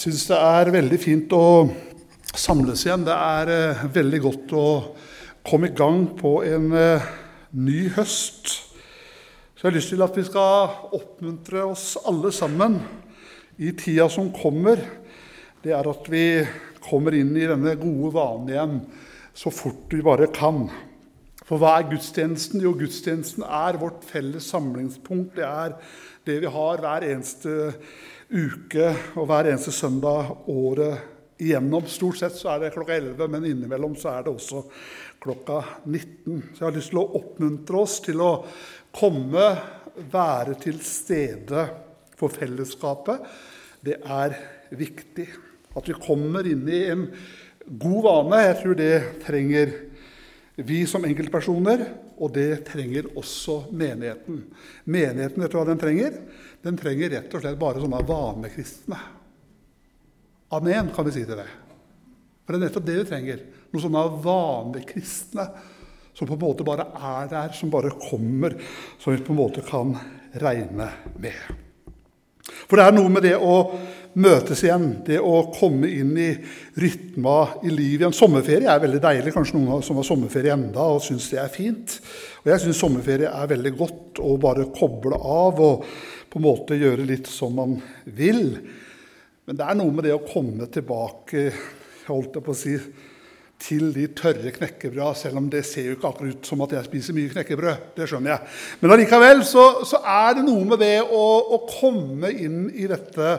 syns det er veldig fint å samles igjen. Det er eh, veldig godt å komme i gang på en eh, ny høst. Så jeg har lyst til at vi skal oppmuntre oss alle sammen i tida som kommer. Det er at vi kommer inn i denne gode vanen igjen så fort vi bare kan. For hva er gudstjenesten? Jo, gudstjenesten er vårt felles samlingspunkt. Det er det vi har hver eneste uke og hver eneste søndag året igjennom. Stort sett så er det klokka 11, men innimellom så er det også klokka 19. Så jeg har lyst til å oppmuntre oss til å komme, være til stede for fellesskapet. Det er viktig at vi kommer inn i en god vane. Jeg tror det trenger vi som enkeltpersoner, og det trenger også menigheten. Menigheten, vet du hva den trenger? Den trenger rett og slett bare sånne vanekristne. Amen, kan vi si til det. For det er nettopp det vi trenger. Noen sånne vanekristne som på en måte bare er der, som bare kommer, som vi på en måte kan regne med. For det er noe med det å møtes igjen, det å komme inn i rytma i livet igjen. Sommerferie er veldig deilig. Kanskje noen som har sommerferie enda og syns det er fint. Og jeg syns sommerferie er veldig godt å bare koble av og på en måte gjøre litt som man vil. Men det er noe med det å komme tilbake holdt jeg på å si, til de tørre knekkebrød, selv om det ser jo ikke akkurat ut som at jeg spiser mye knekkebrød. Det skjønner jeg. Men allikevel så, så er det noe med det å, å komme inn i dette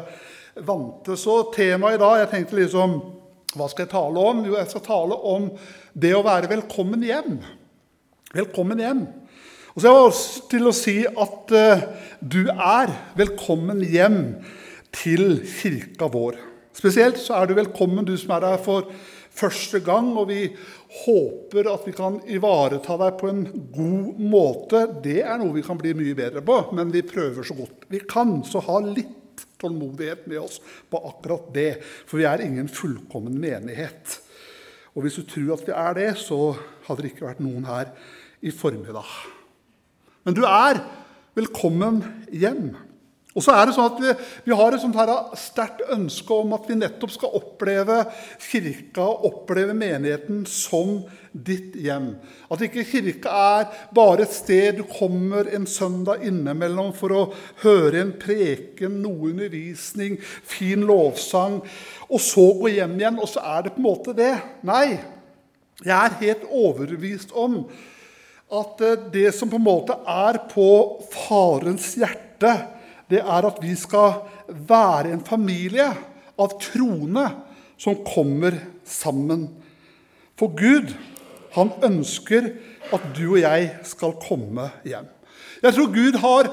vante. Så temaet i dag Jeg tenkte liksom Hva skal jeg tale om? Jo, jeg skal tale om det å være velkommen hjem. Velkommen hjem. Og så har jeg også til å si at uh, du er velkommen hjem til kirka vår. Spesielt så er du velkommen, du som er her for første gang. Og vi håper at vi kan ivareta deg på en god måte. Det er noe vi kan bli mye bedre på, men vi prøver så godt vi kan. Så ha litt tålmodighet med oss på akkurat det. For vi er ingen fullkommen menighet. Og hvis du tror at vi er det, så hadde det ikke vært noen her i formiddag. Men du er velkommen hjem. Og så er det sånn at Vi, vi har et sånt her sterkt ønske om at vi nettopp skal oppleve kirka oppleve menigheten som ditt hjem. At ikke kirka er bare et sted du kommer en søndag innimellom for å høre en preken, noe undervisning, fin lovsang, og så gå hjem igjen, og så er det på en måte det. Nei, jeg er helt overbevist om at eh, det som på en måte er på farens hjerte, det er at vi skal være en familie av troende som kommer sammen. For Gud, han ønsker at du og jeg skal komme hjem. Jeg tror Gud har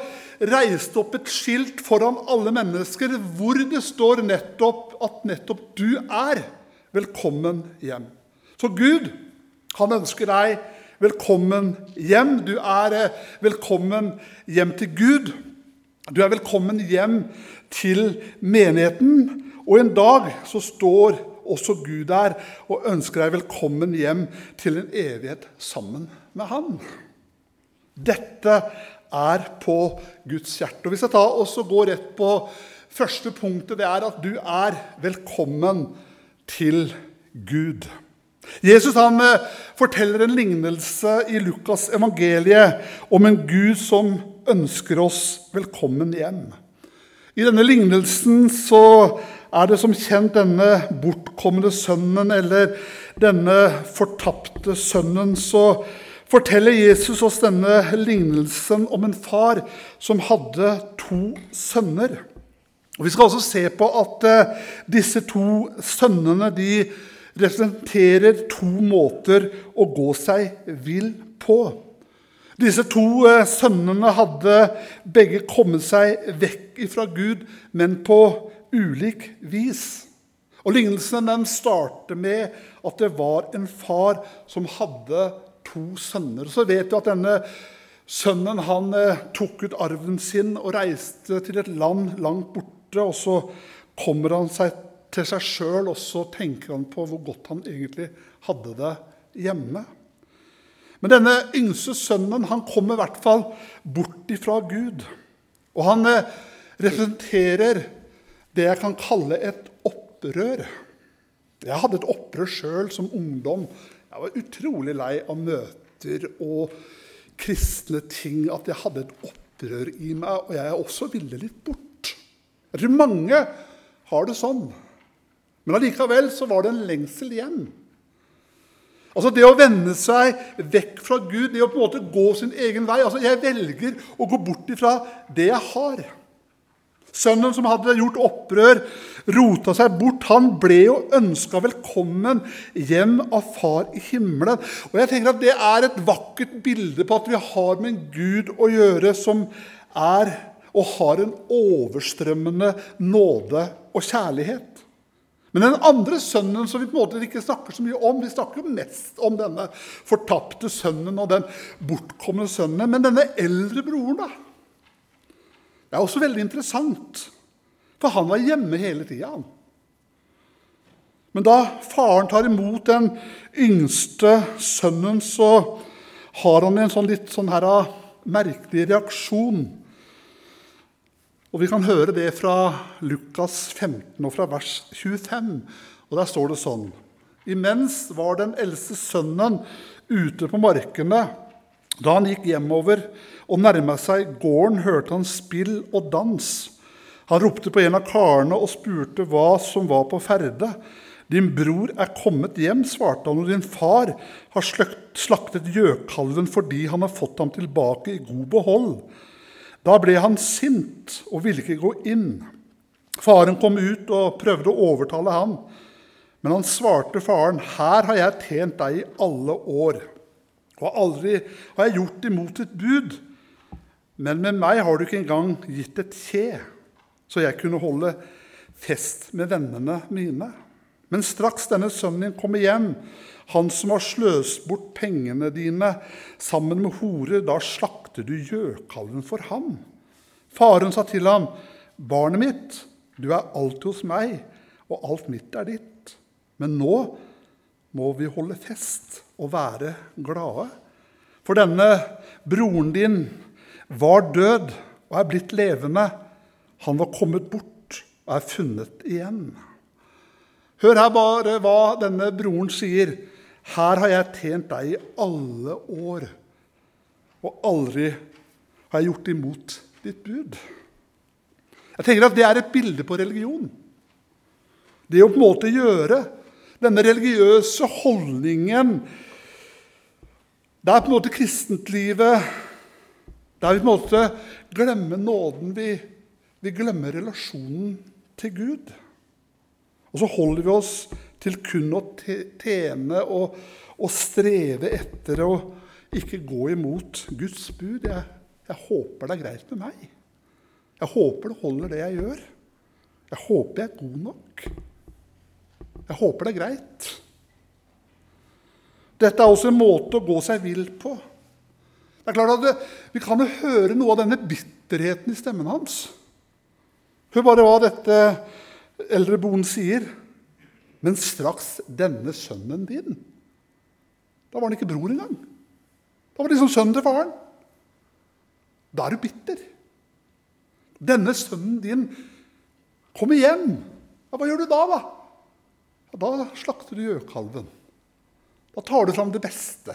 reist opp et skilt foran alle mennesker hvor det står nettopp at nettopp du er velkommen hjem. Så Gud, han ønsker deg velkommen hjem. Du er eh, velkommen hjem til Gud. Du er velkommen hjem til menigheten. Og en dag så står også Gud der og ønsker deg velkommen hjem til en evighet sammen med Han. Dette er på Guds hjerte. Og Hvis jeg tar også går rett på første punktet, det er at du er velkommen til Gud. Jesus han eh, forteller en lignelse i Lukas evangeliet om en Gud som ønsker oss velkommen hjem. I denne lignelsen så er det som kjent denne bortkomne sønnen, eller denne fortapte sønnen, så forteller Jesus oss denne lignelsen om en far som hadde to sønner. Og Vi skal også se på at uh, disse to sønnene de representerer to måter å gå seg vill på. Disse to eh, sønnene hadde begge kommet seg vekk fra Gud, men på ulik vis. Og Lignelsen den starter med at det var en far som hadde to sønner. Så vet du at denne sønnen han eh, tok ut arven sin og reiste til et land langt borte. Og så kommer han seg til seg sjøl, og så tenker han på hvor godt han egentlig hadde det hjemme. Men denne yngste sønnen han kommer i hvert fall bort ifra Gud. Og han eh, representerer det jeg kan kalle et opprør. Jeg hadde et opprør sjøl som ungdom. Jeg var utrolig lei av møter og kristne ting. At jeg hadde et opprør i meg, og jeg også ville litt bort. Jeg tror mange har det sånn. Men allikevel så var det en lengsel igjen. Altså Det å vende seg vekk fra Gud, det å på en måte gå sin egen vei altså Jeg velger å gå bort ifra det jeg har. Sønnen som hadde gjort opprør, rota seg bort. Han ble jo ønska velkommen hjem av Far i himmelen. Og jeg tenker at Det er et vakkert bilde på at vi har med en Gud å gjøre som er og har en overstrømmende nåde og kjærlighet. Men den andre sønnen som vi på en måte ikke snakker så mye om Vi snakker jo mest om denne fortapte sønnen og den bortkomne sønnen. Men denne eldre broren, da? Det er også veldig interessant, for han var hjemme hele tida. Men da faren tar imot den yngste sønnen, så har han en sånn litt sånn her, ah, merkelig reaksjon. Og Vi kan høre det fra Lukas 15 og fra vers 25. Og Der står det sånn Imens var den eldste sønnen ute på markene. Da han gikk hjemover og nærma seg gården, hørte han spill og dans. Han ropte på en av karene og spurte hva som var på ferde. Din bror er kommet hjem, svarte han, og din far har slaktet gjøkalven fordi han har fått ham tilbake i god behold. Da ble han sint og ville ikke gå inn. Faren kom ut og prøvde å overtale han, Men han svarte faren, 'Her har jeg tjent deg i alle år.' Og aldri har jeg gjort imot et bud. Men med meg har du ikke engang gitt et kje, så jeg kunne holde fest med vennene mine. Men straks denne sønnen din kommer hjem, han som har sløst bort pengene dine sammen med horer, da slakter du gjøkalven for ham. Faren sa til ham, barnet mitt, du er alltid hos meg, og alt mitt er ditt. Men nå må vi holde fest og være glade. For denne broren din var død og er blitt levende. Han var kommet bort og er funnet igjen. Hør her bare hva denne broren sier. Her har jeg tjent deg i alle år, og aldri har jeg gjort imot ditt bud. Jeg tenker at Det er et bilde på religion. Det å på en måte gjøre denne religiøse holdningen Det er på en måte kristentlivet der vi på en måte glemmer nåden. Vi, vi glemmer relasjonen til Gud. Og så holder vi oss til kun å tjene og, og streve etter å ikke gå imot Guds bud. Jeg, jeg håper det er greit med meg. Jeg håper det holder, det jeg gjør. Jeg håper jeg er god nok. Jeg håper det er greit. Dette er også en måte å gå seg vill på. Det er klart at Vi kan jo høre noe av denne bitterheten i stemmen hans. Hør bare hva dette eldre bonden sier. Men straks denne sønnen din Da var han ikke bror engang. Da var det liksom sønnen til faren. Da er du bitter. Denne sønnen din kommer hjem. Ja, hva gjør du da, da? Ja, da slakter du gjøkalven. Da tar du fram det beste.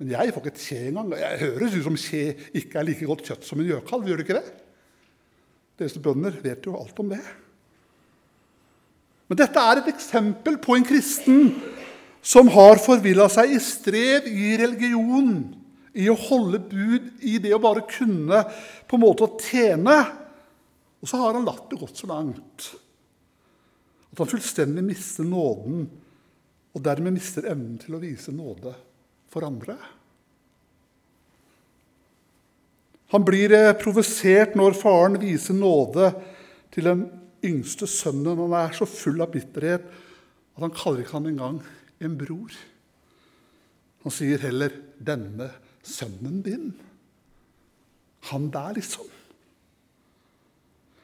Men jeg får ikke et kje engang. Jeg høres ut som skje ikke er like godt kjøtt som en gjøkalv. Gjør det ikke det? Dere bønder vet jo alt om det. Men dette er et eksempel på en kristen som har forvilla seg i strev i religion, i å holde bud, i det å bare kunne på en måte å tjene. Og så har han latt det gått så langt at han fullstendig mister nåden, og dermed mister evnen til å vise nåde for andre. Han blir eh, provosert når faren viser nåde til en yngste sønnen han er så full av bitterhet at han kaller ikke han engang en bror. Han sier heller 'denne sønnen din'. Han der, liksom.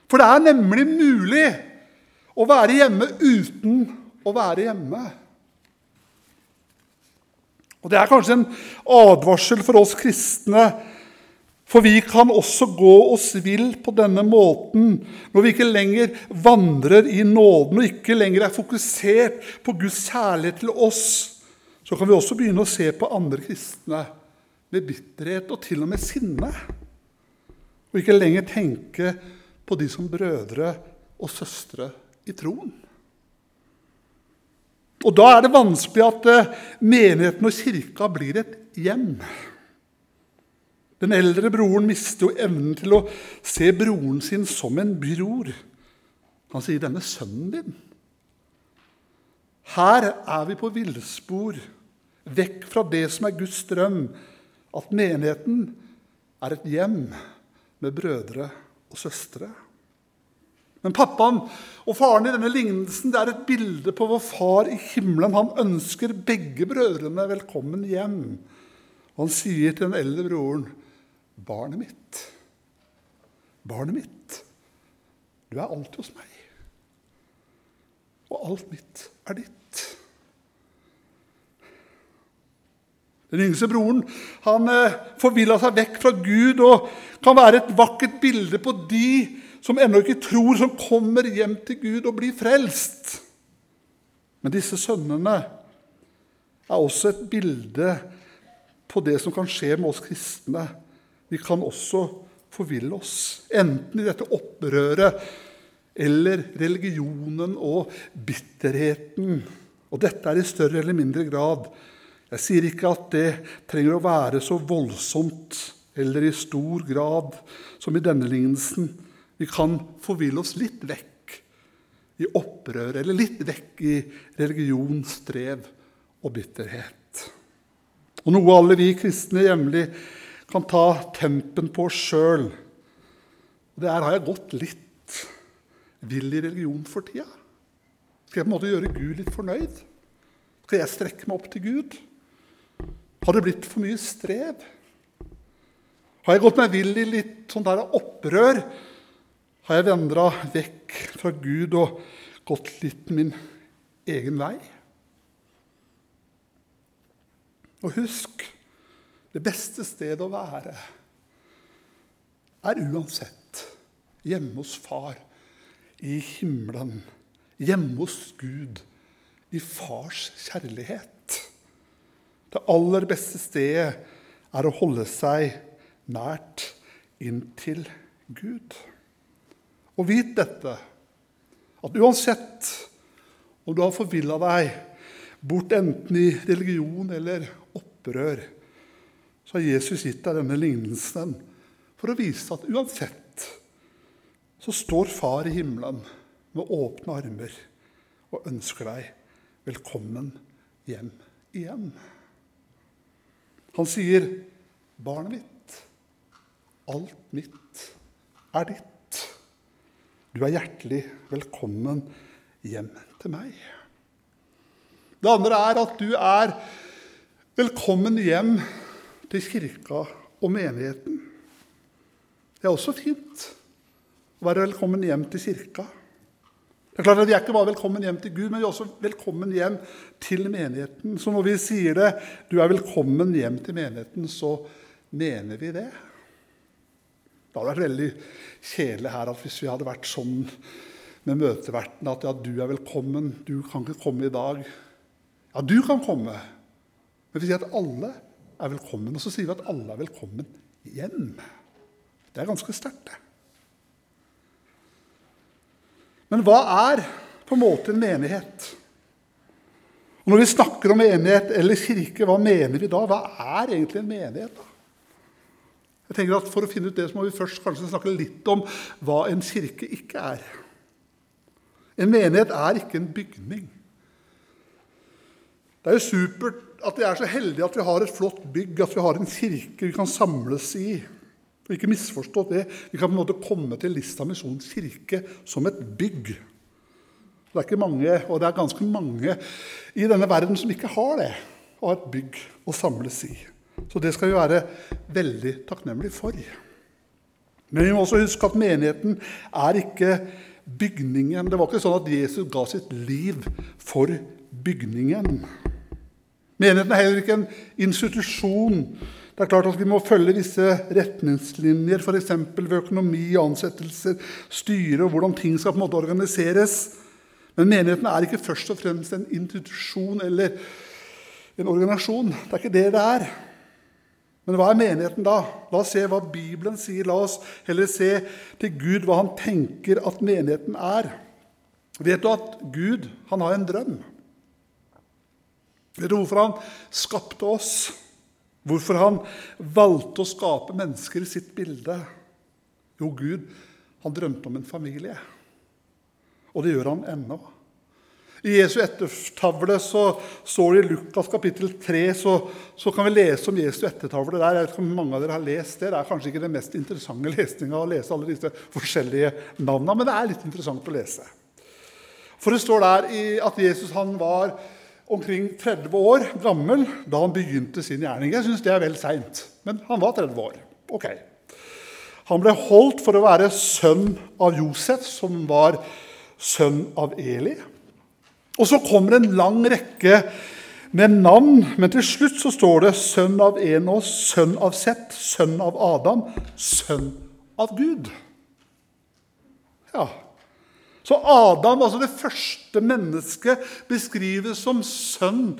For det er nemlig mulig å være hjemme uten å være hjemme. Og Det er kanskje en advarsel for oss kristne For vi kan også gå oss vill på denne måten når vi ikke lenger vandrer i nåden og ikke lenger er fokusert på Guds kjærlighet til oss. Så kan vi også begynne å se på andre kristne med bitterhet og til og med sinne. Og ikke lenger tenke på de som brødre og søstre i troen. Og da er det vanskelig at eh, menigheten og kirka blir et hjem. Den eldre broren mister jo evnen til å se broren sin som en bror. Han sier, 'Denne sønnen din.' Her er vi på villspor, vekk fra det som er Guds drøm, at menigheten er et hjem med brødre og søstre. Men pappaen og faren i denne lignelsen det er et bilde på vår far i himmelen. Han ønsker begge brødrene velkommen hjem. Han sier til den eldre broren, 'Barnet mitt, barnet mitt, du er alltid hos meg. Og alt mitt er ditt.' Den yngste broren han eh, forvilla seg vekk fra Gud og kan være et vakkert bilde på de som ennå ikke tror, som kommer hjem til Gud og blir frelst. Men disse sønnene er også et bilde på det som kan skje med oss kristne. Vi kan også forville oss, enten i dette opprøret eller religionen og bitterheten. Og dette er i større eller mindre grad. Jeg sier ikke at det trenger å være så voldsomt eller i stor grad som i denne lignelsen. Vi kan forville oss litt vekk i opprør, eller litt vekk i religion, strev og bitterhet. Og noe alle vi kristne jevnlig kan ta tempen på sjøl. Der har jeg gått litt vill i religion for tida. Skal jeg på en måte gjøre Gud litt fornøyd? Skal jeg strekke meg opp til Gud? Har det blitt for mye strev? Har jeg gått meg vill i litt sånn der opprør? har jeg vandra vekk fra Gud og gått litt min egen vei. Og husk det beste stedet å være er uansett hjemme hos Far i himmelen, hjemme hos Gud, i Fars kjærlighet. Det aller beste stedet er å holde seg nært inntil Gud. Og vit dette, at uansett om du har forvilla deg bort enten i religion eller opprør, så har Jesus gitt deg denne lignelsen for å vise at uansett så står Far i himmelen med åpne armer og ønsker deg velkommen hjem igjen. Han sier, 'Barnet mitt, alt mitt er ditt'. Du er hjertelig velkommen hjem til meg. Det andre er at du er velkommen hjem til kirka og menigheten. Det er også fint å være velkommen hjem til kirka. Det er klart at Vi er ikke bare velkommen hjem til Gud, men vi er også velkommen hjem til menigheten. Så når vi sier det, du er velkommen hjem til menigheten, så mener vi det. Det hadde vært veldig kjedelig her at hvis vi hadde vært sånn med møteverten at ja, du er velkommen, du kan ikke komme i dag. Ja, du kan komme. Men vi sier at alle er velkommen. Og så sier vi at alle er velkommen hjem. Det er ganske sterkt, det. Men hva er på en måte en menighet? Og Når vi snakker om menighet eller kirke, hva mener vi da? Hva er egentlig en menighet? da? Jeg tenker at For å finne ut det så må vi først kanskje snakke litt om hva en kirke ikke er. En menighet er ikke en bygning. Det er jo supert at vi er så heldige at vi har et flott bygg, at vi har en kirke vi kan samles i. Ikke misforstå det. Vi kan på en måte komme til Lista misjons kirke som et bygg. Det er ikke mange, og det er ganske mange i denne verden som ikke har det. Å ha et bygg å samles i. Så det skal vi være veldig takknemlige for. Men vi må også huske at menigheten er ikke bygningen. Det var ikke sånn at Jesus ga sitt liv for bygningen. Menigheten er heller ikke en institusjon. Det er klart at Vi må følge visse retningslinjer, f.eks. ved økonomi, ansettelser, styre og hvordan ting skal på en måte organiseres. Men menigheten er ikke først og fremst en institusjon eller en organisasjon. Det er ikke det det er. Men hva er menigheten da? La oss se hva Bibelen sier. La oss heller se til Gud hva han tenker at menigheten er. Vet du at Gud han har en drøm? Vet du hvorfor han skapte oss? Hvorfor han valgte å skape mennesker i sitt bilde? Jo, Gud han drømte om en familie. Og det gjør han ennå. I Jesu ettertavle så står det i Lukas kapittel 3 så, så, kan vi lese om Jesu ettertavle der. Jeg vet ikke om mange av dere har lest Det Det er kanskje ikke den mest interessante lesninga å lese alle disse forskjellige navnene, men det er litt interessant å lese. For det står der at Jesus han var omkring 30 år gammel da han begynte sin gjerning. Jeg syns det er vel seint, men han var 30 år. Ok. Han ble holdt for å være sønn av Josef, som var sønn av Eli. Og så kommer en lang rekke med navn, men til slutt så står det sønn av Enos, sønn av Seth, sønn av Adam, sønn av Gud. Ja, så Adam, altså det første mennesket, beskrives som sønn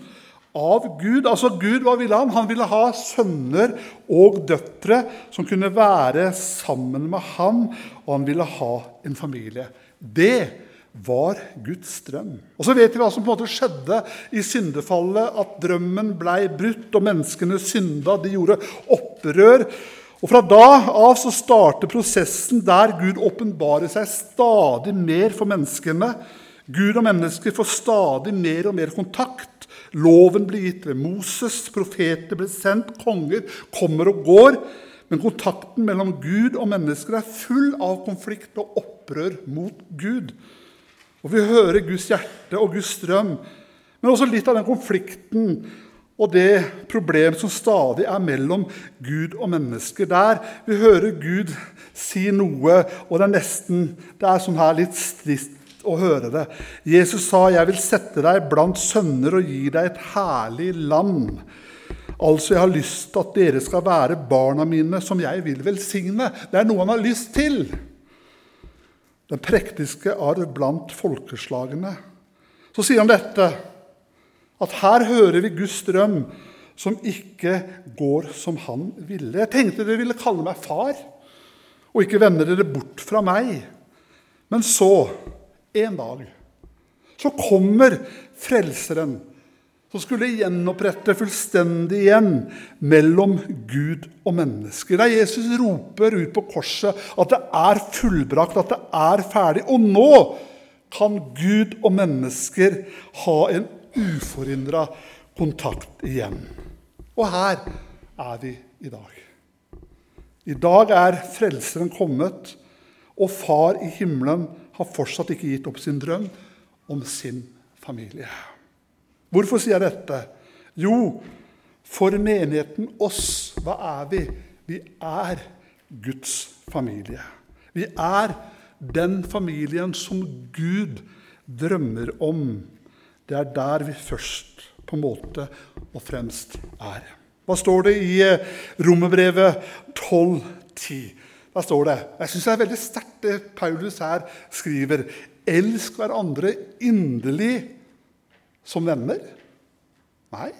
av Gud. Altså Gud, hva ville han? Han ville ha sønner og døtre som kunne være sammen med ham, og han ville ha en familie. Det var Guds drøm. Og Så vet vi hva som på en måte skjedde i syndefallet. At drømmen blei brutt, og menneskene synda. De gjorde opprør. Og Fra da av så starter prosessen der Gud åpenbarer seg stadig mer for menneskene. Gud og mennesker får stadig mer og mer kontakt. Loven blir gitt ved Moses, profeter blir sendt, konger kommer og går. Men kontakten mellom Gud og mennesker er full av konflikt og opprør mot Gud. Og Vi hører Guds hjerte og Guds strøm, men også litt av den konflikten og det problem som stadig er mellom Gud og mennesker. Der vi hører Gud si noe, og det er nesten det er sånn her litt strist å høre det. Jesus sa, 'Jeg vil sette deg blant sønner og gi deg et herlig land'. Altså, jeg har lyst til at dere skal være barna mine, som jeg vil velsigne. Det er noe han har lyst til. Den prektiske arv blant folkeslagene. Så sier han dette. At her hører vi Guds drøm som ikke går som han ville. Jeg tenkte dere ville kalle meg far og ikke vende dere bort fra meg. Men så, en dag, så kommer Frelseren, som skulle gjenopprette fullstendig igjen mellom Gud og mennesker. Der Jesus roper ut på korset at det er fullbrakt, at det er ferdig. Og nå kan Gud og mennesker ha en uforhindra kontakt igjen. Og her er vi i dag. I dag er Frelseren kommet, og Far i himmelen har fortsatt ikke gitt opp sin drøm om sin familie. Hvorfor sier jeg dette? Jo, for menigheten oss, hva er vi? Vi er Guds familie. Vi er den familien som Gud drømmer om det er der vi først på en måte og fremst er. Hva står det i eh, Romerbrevet 12,10? Hva står det Jeg syns det er veldig sterkt det Paulus her skriver. Elsk hverandre inderlig som venner? Nei.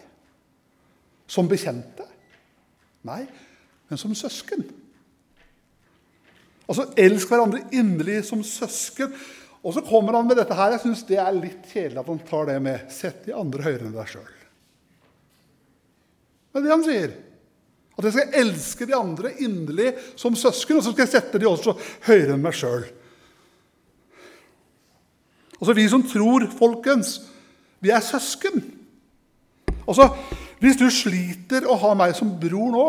Som bekjente? Nei. Men som søsken. Altså, elsk hverandre inderlig som søsken. Og så kommer han med dette her. Jeg syns det er litt kjedelig at han tar det med. Sett de andre høyere enn deg sjøl. Det er det han sier. At jeg skal elske de andre inderlig som søsken, og så skal jeg sette de også høyere enn meg sjøl. Altså, vi som tror, folkens, vi er søsken. Altså, Hvis du sliter å ha meg som bror nå,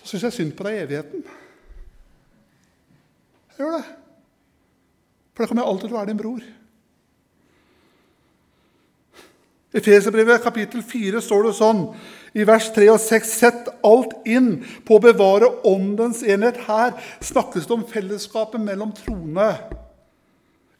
så syns jeg synd på deg i evigheten. Jeg gjør det. For da kommer jeg alltid til å være din bror. I Efeserbrevet kapittel 4 står det sånn i vers 3 og 6.: Sett alt inn på å bevare åndens enhet. Her snakkes det om fellesskapet mellom troende.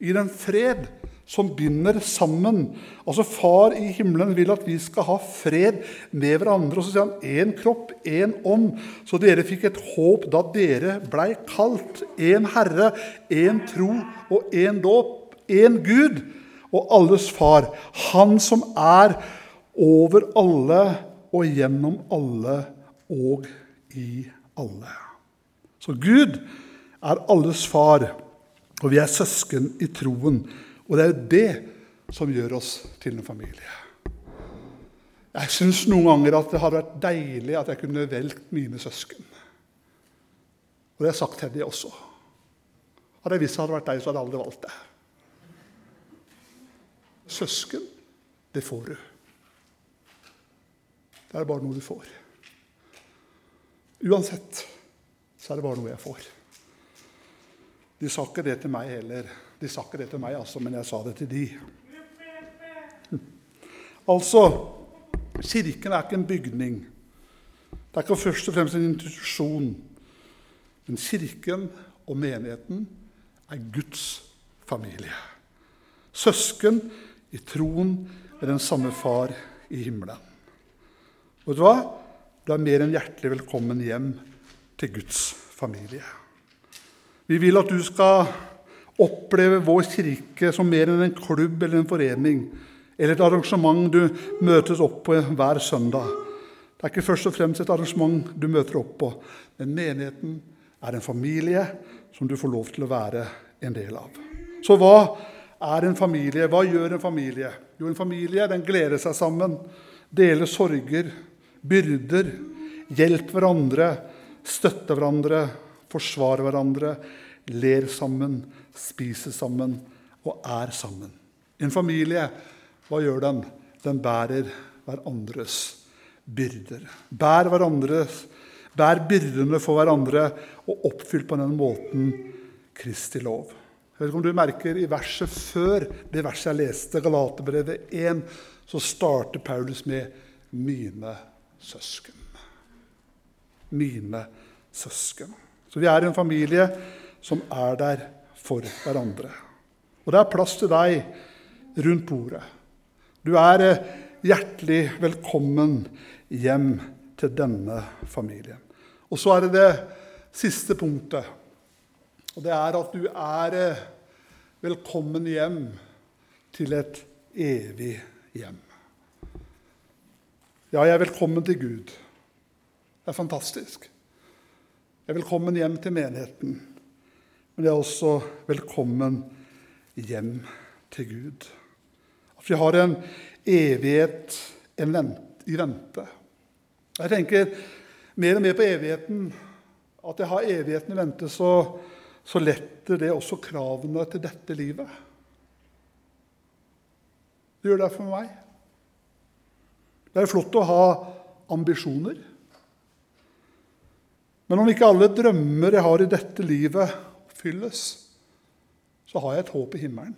I den fred som binder sammen. Altså Far i himmelen vil at vi skal ha fred med hverandre. Og så sier han én kropp, én ånd. Så dere fikk et håp da dere blei kalt. Én Herre, én tro og én dåp. Én Gud og alles far. Han som er over alle og gjennom alle og i alle. Så Gud er alles far, og vi er søsken i troen. Og det er det som gjør oss til en familie. Jeg syns noen ganger at det hadde vært deilig at jeg kunne velgt mine søsken. Og det har jeg sagt til dem også. Hadde jeg visst det hadde vært deg, så hadde jeg aldri valgt det. Søsken, det får du. Det er bare noe du får. Uansett så er det bare noe jeg får. De sa ikke det til meg heller. De sa ikke det til meg, altså, men jeg sa det til de. Altså, Kirken er ikke en bygning. Det er ikke først og fremst en institusjon. Men Kirken og menigheten er Guds familie. Søsken i troen med den samme far i himmelen. Og vet du hva? Du er mer enn hjertelig velkommen hjem til Guds familie. Vi vil at du skal oppleve vår kirke som mer enn en klubb eller en forening eller et arrangement du møtes opp på hver søndag. Det er ikke først og fremst et arrangement du møter opp på, men menigheten er en familie som du får lov til å være en del av. Så hva er en familie? Hva gjør en familie? Jo, en familie den gleder seg sammen, deler sorger, byrder, hjelper hverandre, støtter hverandre, forsvarer hverandre, ler sammen, spiser sammen og er sammen. En familie, hva gjør den? Den bærer hverandres byrder. Bær, hverandres, bær byrdene for hverandre og oppfyll på den måten Kristi lov. Jeg vet ikke om du merker I verset før det verset jeg leste, Galaterbrevet 1, så starter Paulus med 'mine søsken'. Mine søsken. Så vi er en familie som er der for hverandre. Og det er plass til deg rundt bordet. Du er eh, hjertelig velkommen hjem til denne familien. Og så er det det siste punktet. Og det er at du er eh, velkommen hjem til et evig hjem. Ja, jeg er velkommen til Gud. Det er fantastisk. Jeg er velkommen hjem til menigheten. Men det er også velkommen hjem til Gud. At vi har en evighet i vente. Jeg tenker mer og mer på evigheten. At jeg har evigheten i vente, så, så letter det også kravene til dette livet. Det gjør det for meg. Det er flott å ha ambisjoner. Men om ikke alle drømmer jeg har i dette livet, oppfylles, så har jeg et håp i himmelen.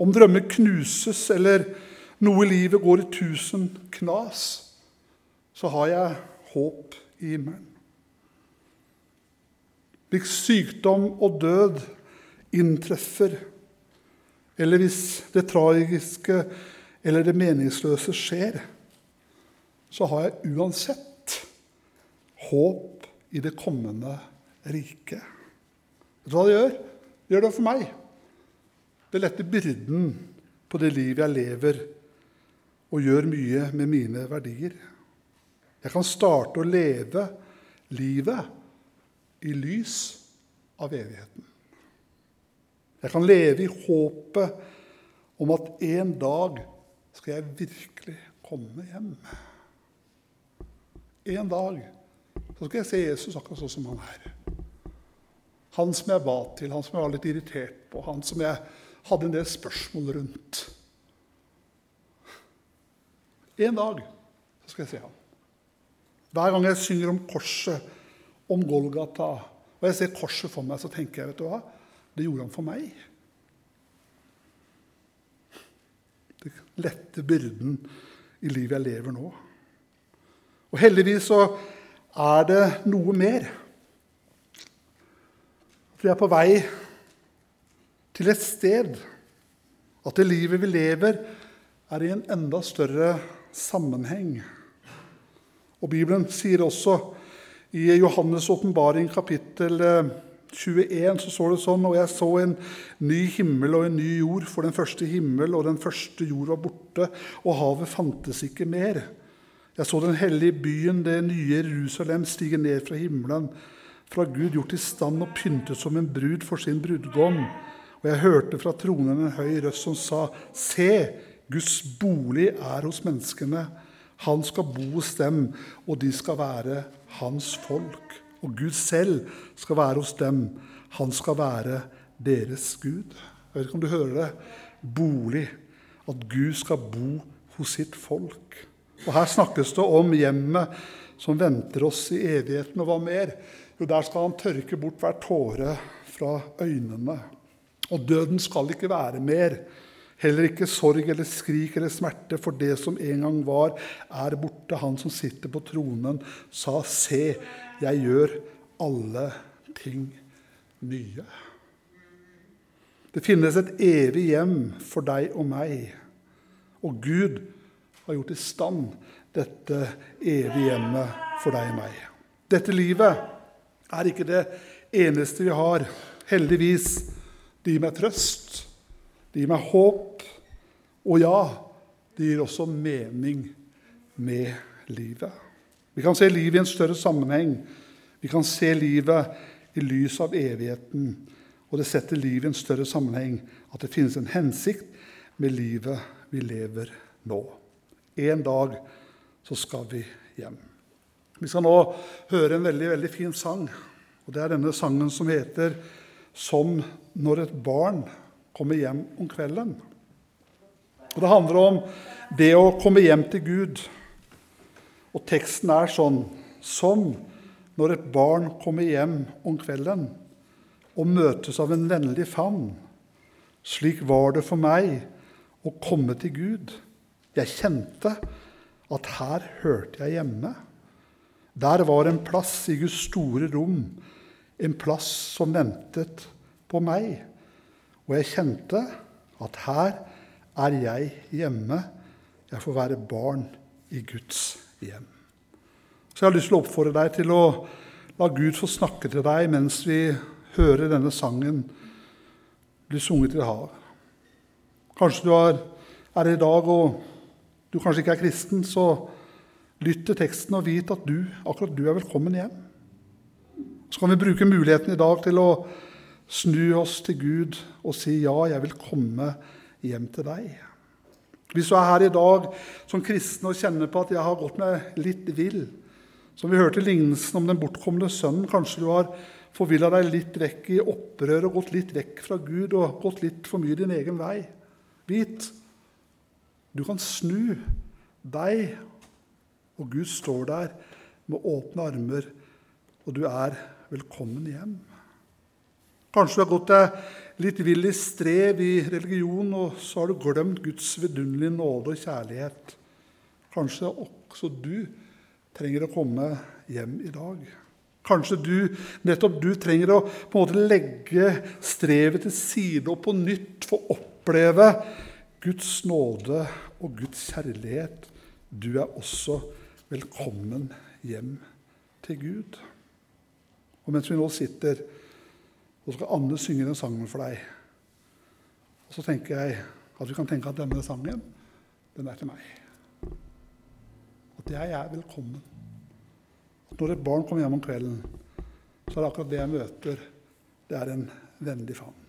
Om drømmer knuses eller noe i livet går i tusen knas, så har jeg håp i himmelen. Hvis sykdom og død inntreffer, eller hvis det tragiske eller det meningsløse skjer, så har jeg uansett håp i det kommende riket. Vet du hva det gjør? Det gjør det for meg. Det letter byrden på det livet jeg lever, og gjør mye med mine verdier. Jeg kan starte å leve livet i lys av evigheten. Jeg kan leve i håpet om at en dag skal jeg virkelig komme hjem. En dag så skal jeg se Jesus akkurat sånn som han er. Han som jeg ba til, han som jeg var litt irritert på, han som jeg hadde en del spørsmål rundt. En dag så skal jeg se ham. Hver gang jeg synger om korset, om Golgata, og jeg ser korset for meg, så tenker jeg vet du hva? Det gjorde han for meg. Det letter byrden i livet jeg lever nå. Og heldigvis så er det noe mer. For jeg er på vei til et sted. At det livet vi lever, er i en enda større sammenheng. Og Bibelen sier også i Johannes' åpenbaring, kapittel 21, eh, så står det sånn Og jeg så en ny himmel og en ny jord, for den første himmel og den første jord var borte, og havet fantes ikke mer. Jeg så den hellige byen, det nye Jerusalem, stige ned fra himmelen, fra Gud gjort i stand og pyntet som en brud for sin brudgom. Og jeg hørte fra tronen en høy røst som sa, Se, Guds bolig er hos menneskene. Han skal bo hos dem, og de skal være hans folk. Og Gud selv skal være hos dem. Han skal være deres Gud. Jeg vet ikke om du hører det. Bolig. At Gud skal bo hos sitt folk. Og Her snakkes det om hjemmet som venter oss i evigheten. Og hva mer? Jo, der skal han tørke bort hver tåre fra øynene. Og døden skal ikke være mer. Heller ikke sorg eller skrik eller smerte, for det som en gang var, er borte. Han som sitter på tronen, sa, 'Se, jeg gjør alle ting nye'. Det finnes et evig hjem for deg og meg. Og Gud har gjort i stand dette evige hjemmet for deg og meg. Dette livet er ikke det eneste vi har. Heldigvis. Det gir meg trøst, det gir meg håp, og ja, det gir også mening med livet. Vi kan se livet i en større sammenheng. Vi kan se livet i lys av evigheten. Og det setter livet i en større sammenheng, at det finnes en hensikt med livet vi lever nå. En dag så skal vi hjem. Vi skal nå høre en veldig, veldig fin sang. Og Det er denne sangen som heter 'Som når et barn kommer hjem om kvelden'. Og Det handler om det å komme hjem til Gud. Og teksten er sånn Som når et barn kommer hjem om kvelden og møtes av en vennlig favn. Slik var det for meg å komme til Gud. Jeg kjente at her hørte jeg hjemme. Der var en plass i Guds store rom, en plass som ventet på meg. Og jeg kjente at her er jeg hjemme. Jeg får være barn i Guds hjem. Så jeg har lyst til å oppfordre deg til å la Gud få snakke til deg mens vi hører denne sangen bli sunget til havet. Kanskje du er her i dag og du kanskje ikke er kristen, så lytt til teksten og vit at du, akkurat du er velkommen hjem. Så kan vi bruke muligheten i dag til å snu oss til Gud og si ja, jeg vil komme hjem til deg. Hvis du er her i dag som kristen og kjenner på at jeg har gått meg litt vill, som vi hørte lignelsen om den bortkomne sønnen, kanskje du har forvilla deg litt vekk i opprør og gått litt vekk fra Gud og gått litt for mye din egen vei. Vit du kan snu deg, og Gud står der med åpne armer, og du er velkommen hjem. Kanskje du har gått deg litt vill i strev i religion, og så har du glemt Guds vidunderlige nåde og kjærlighet. Kanskje også du trenger å komme hjem i dag. Kanskje du, nettopp du trenger å på en måte legge strevet til side og på nytt få oppleve Guds nåde og Guds kjærlighet. Du er også velkommen hjem til Gud. Og mens vi nå sitter, så skal Anne synge den sangen for deg. Og så tenker jeg at vi kan tenke at denne sangen, den er til meg. At jeg er velkommen. At når et barn kommer hjem om kvelden, så er det akkurat det jeg møter. Det er en vennlig favn.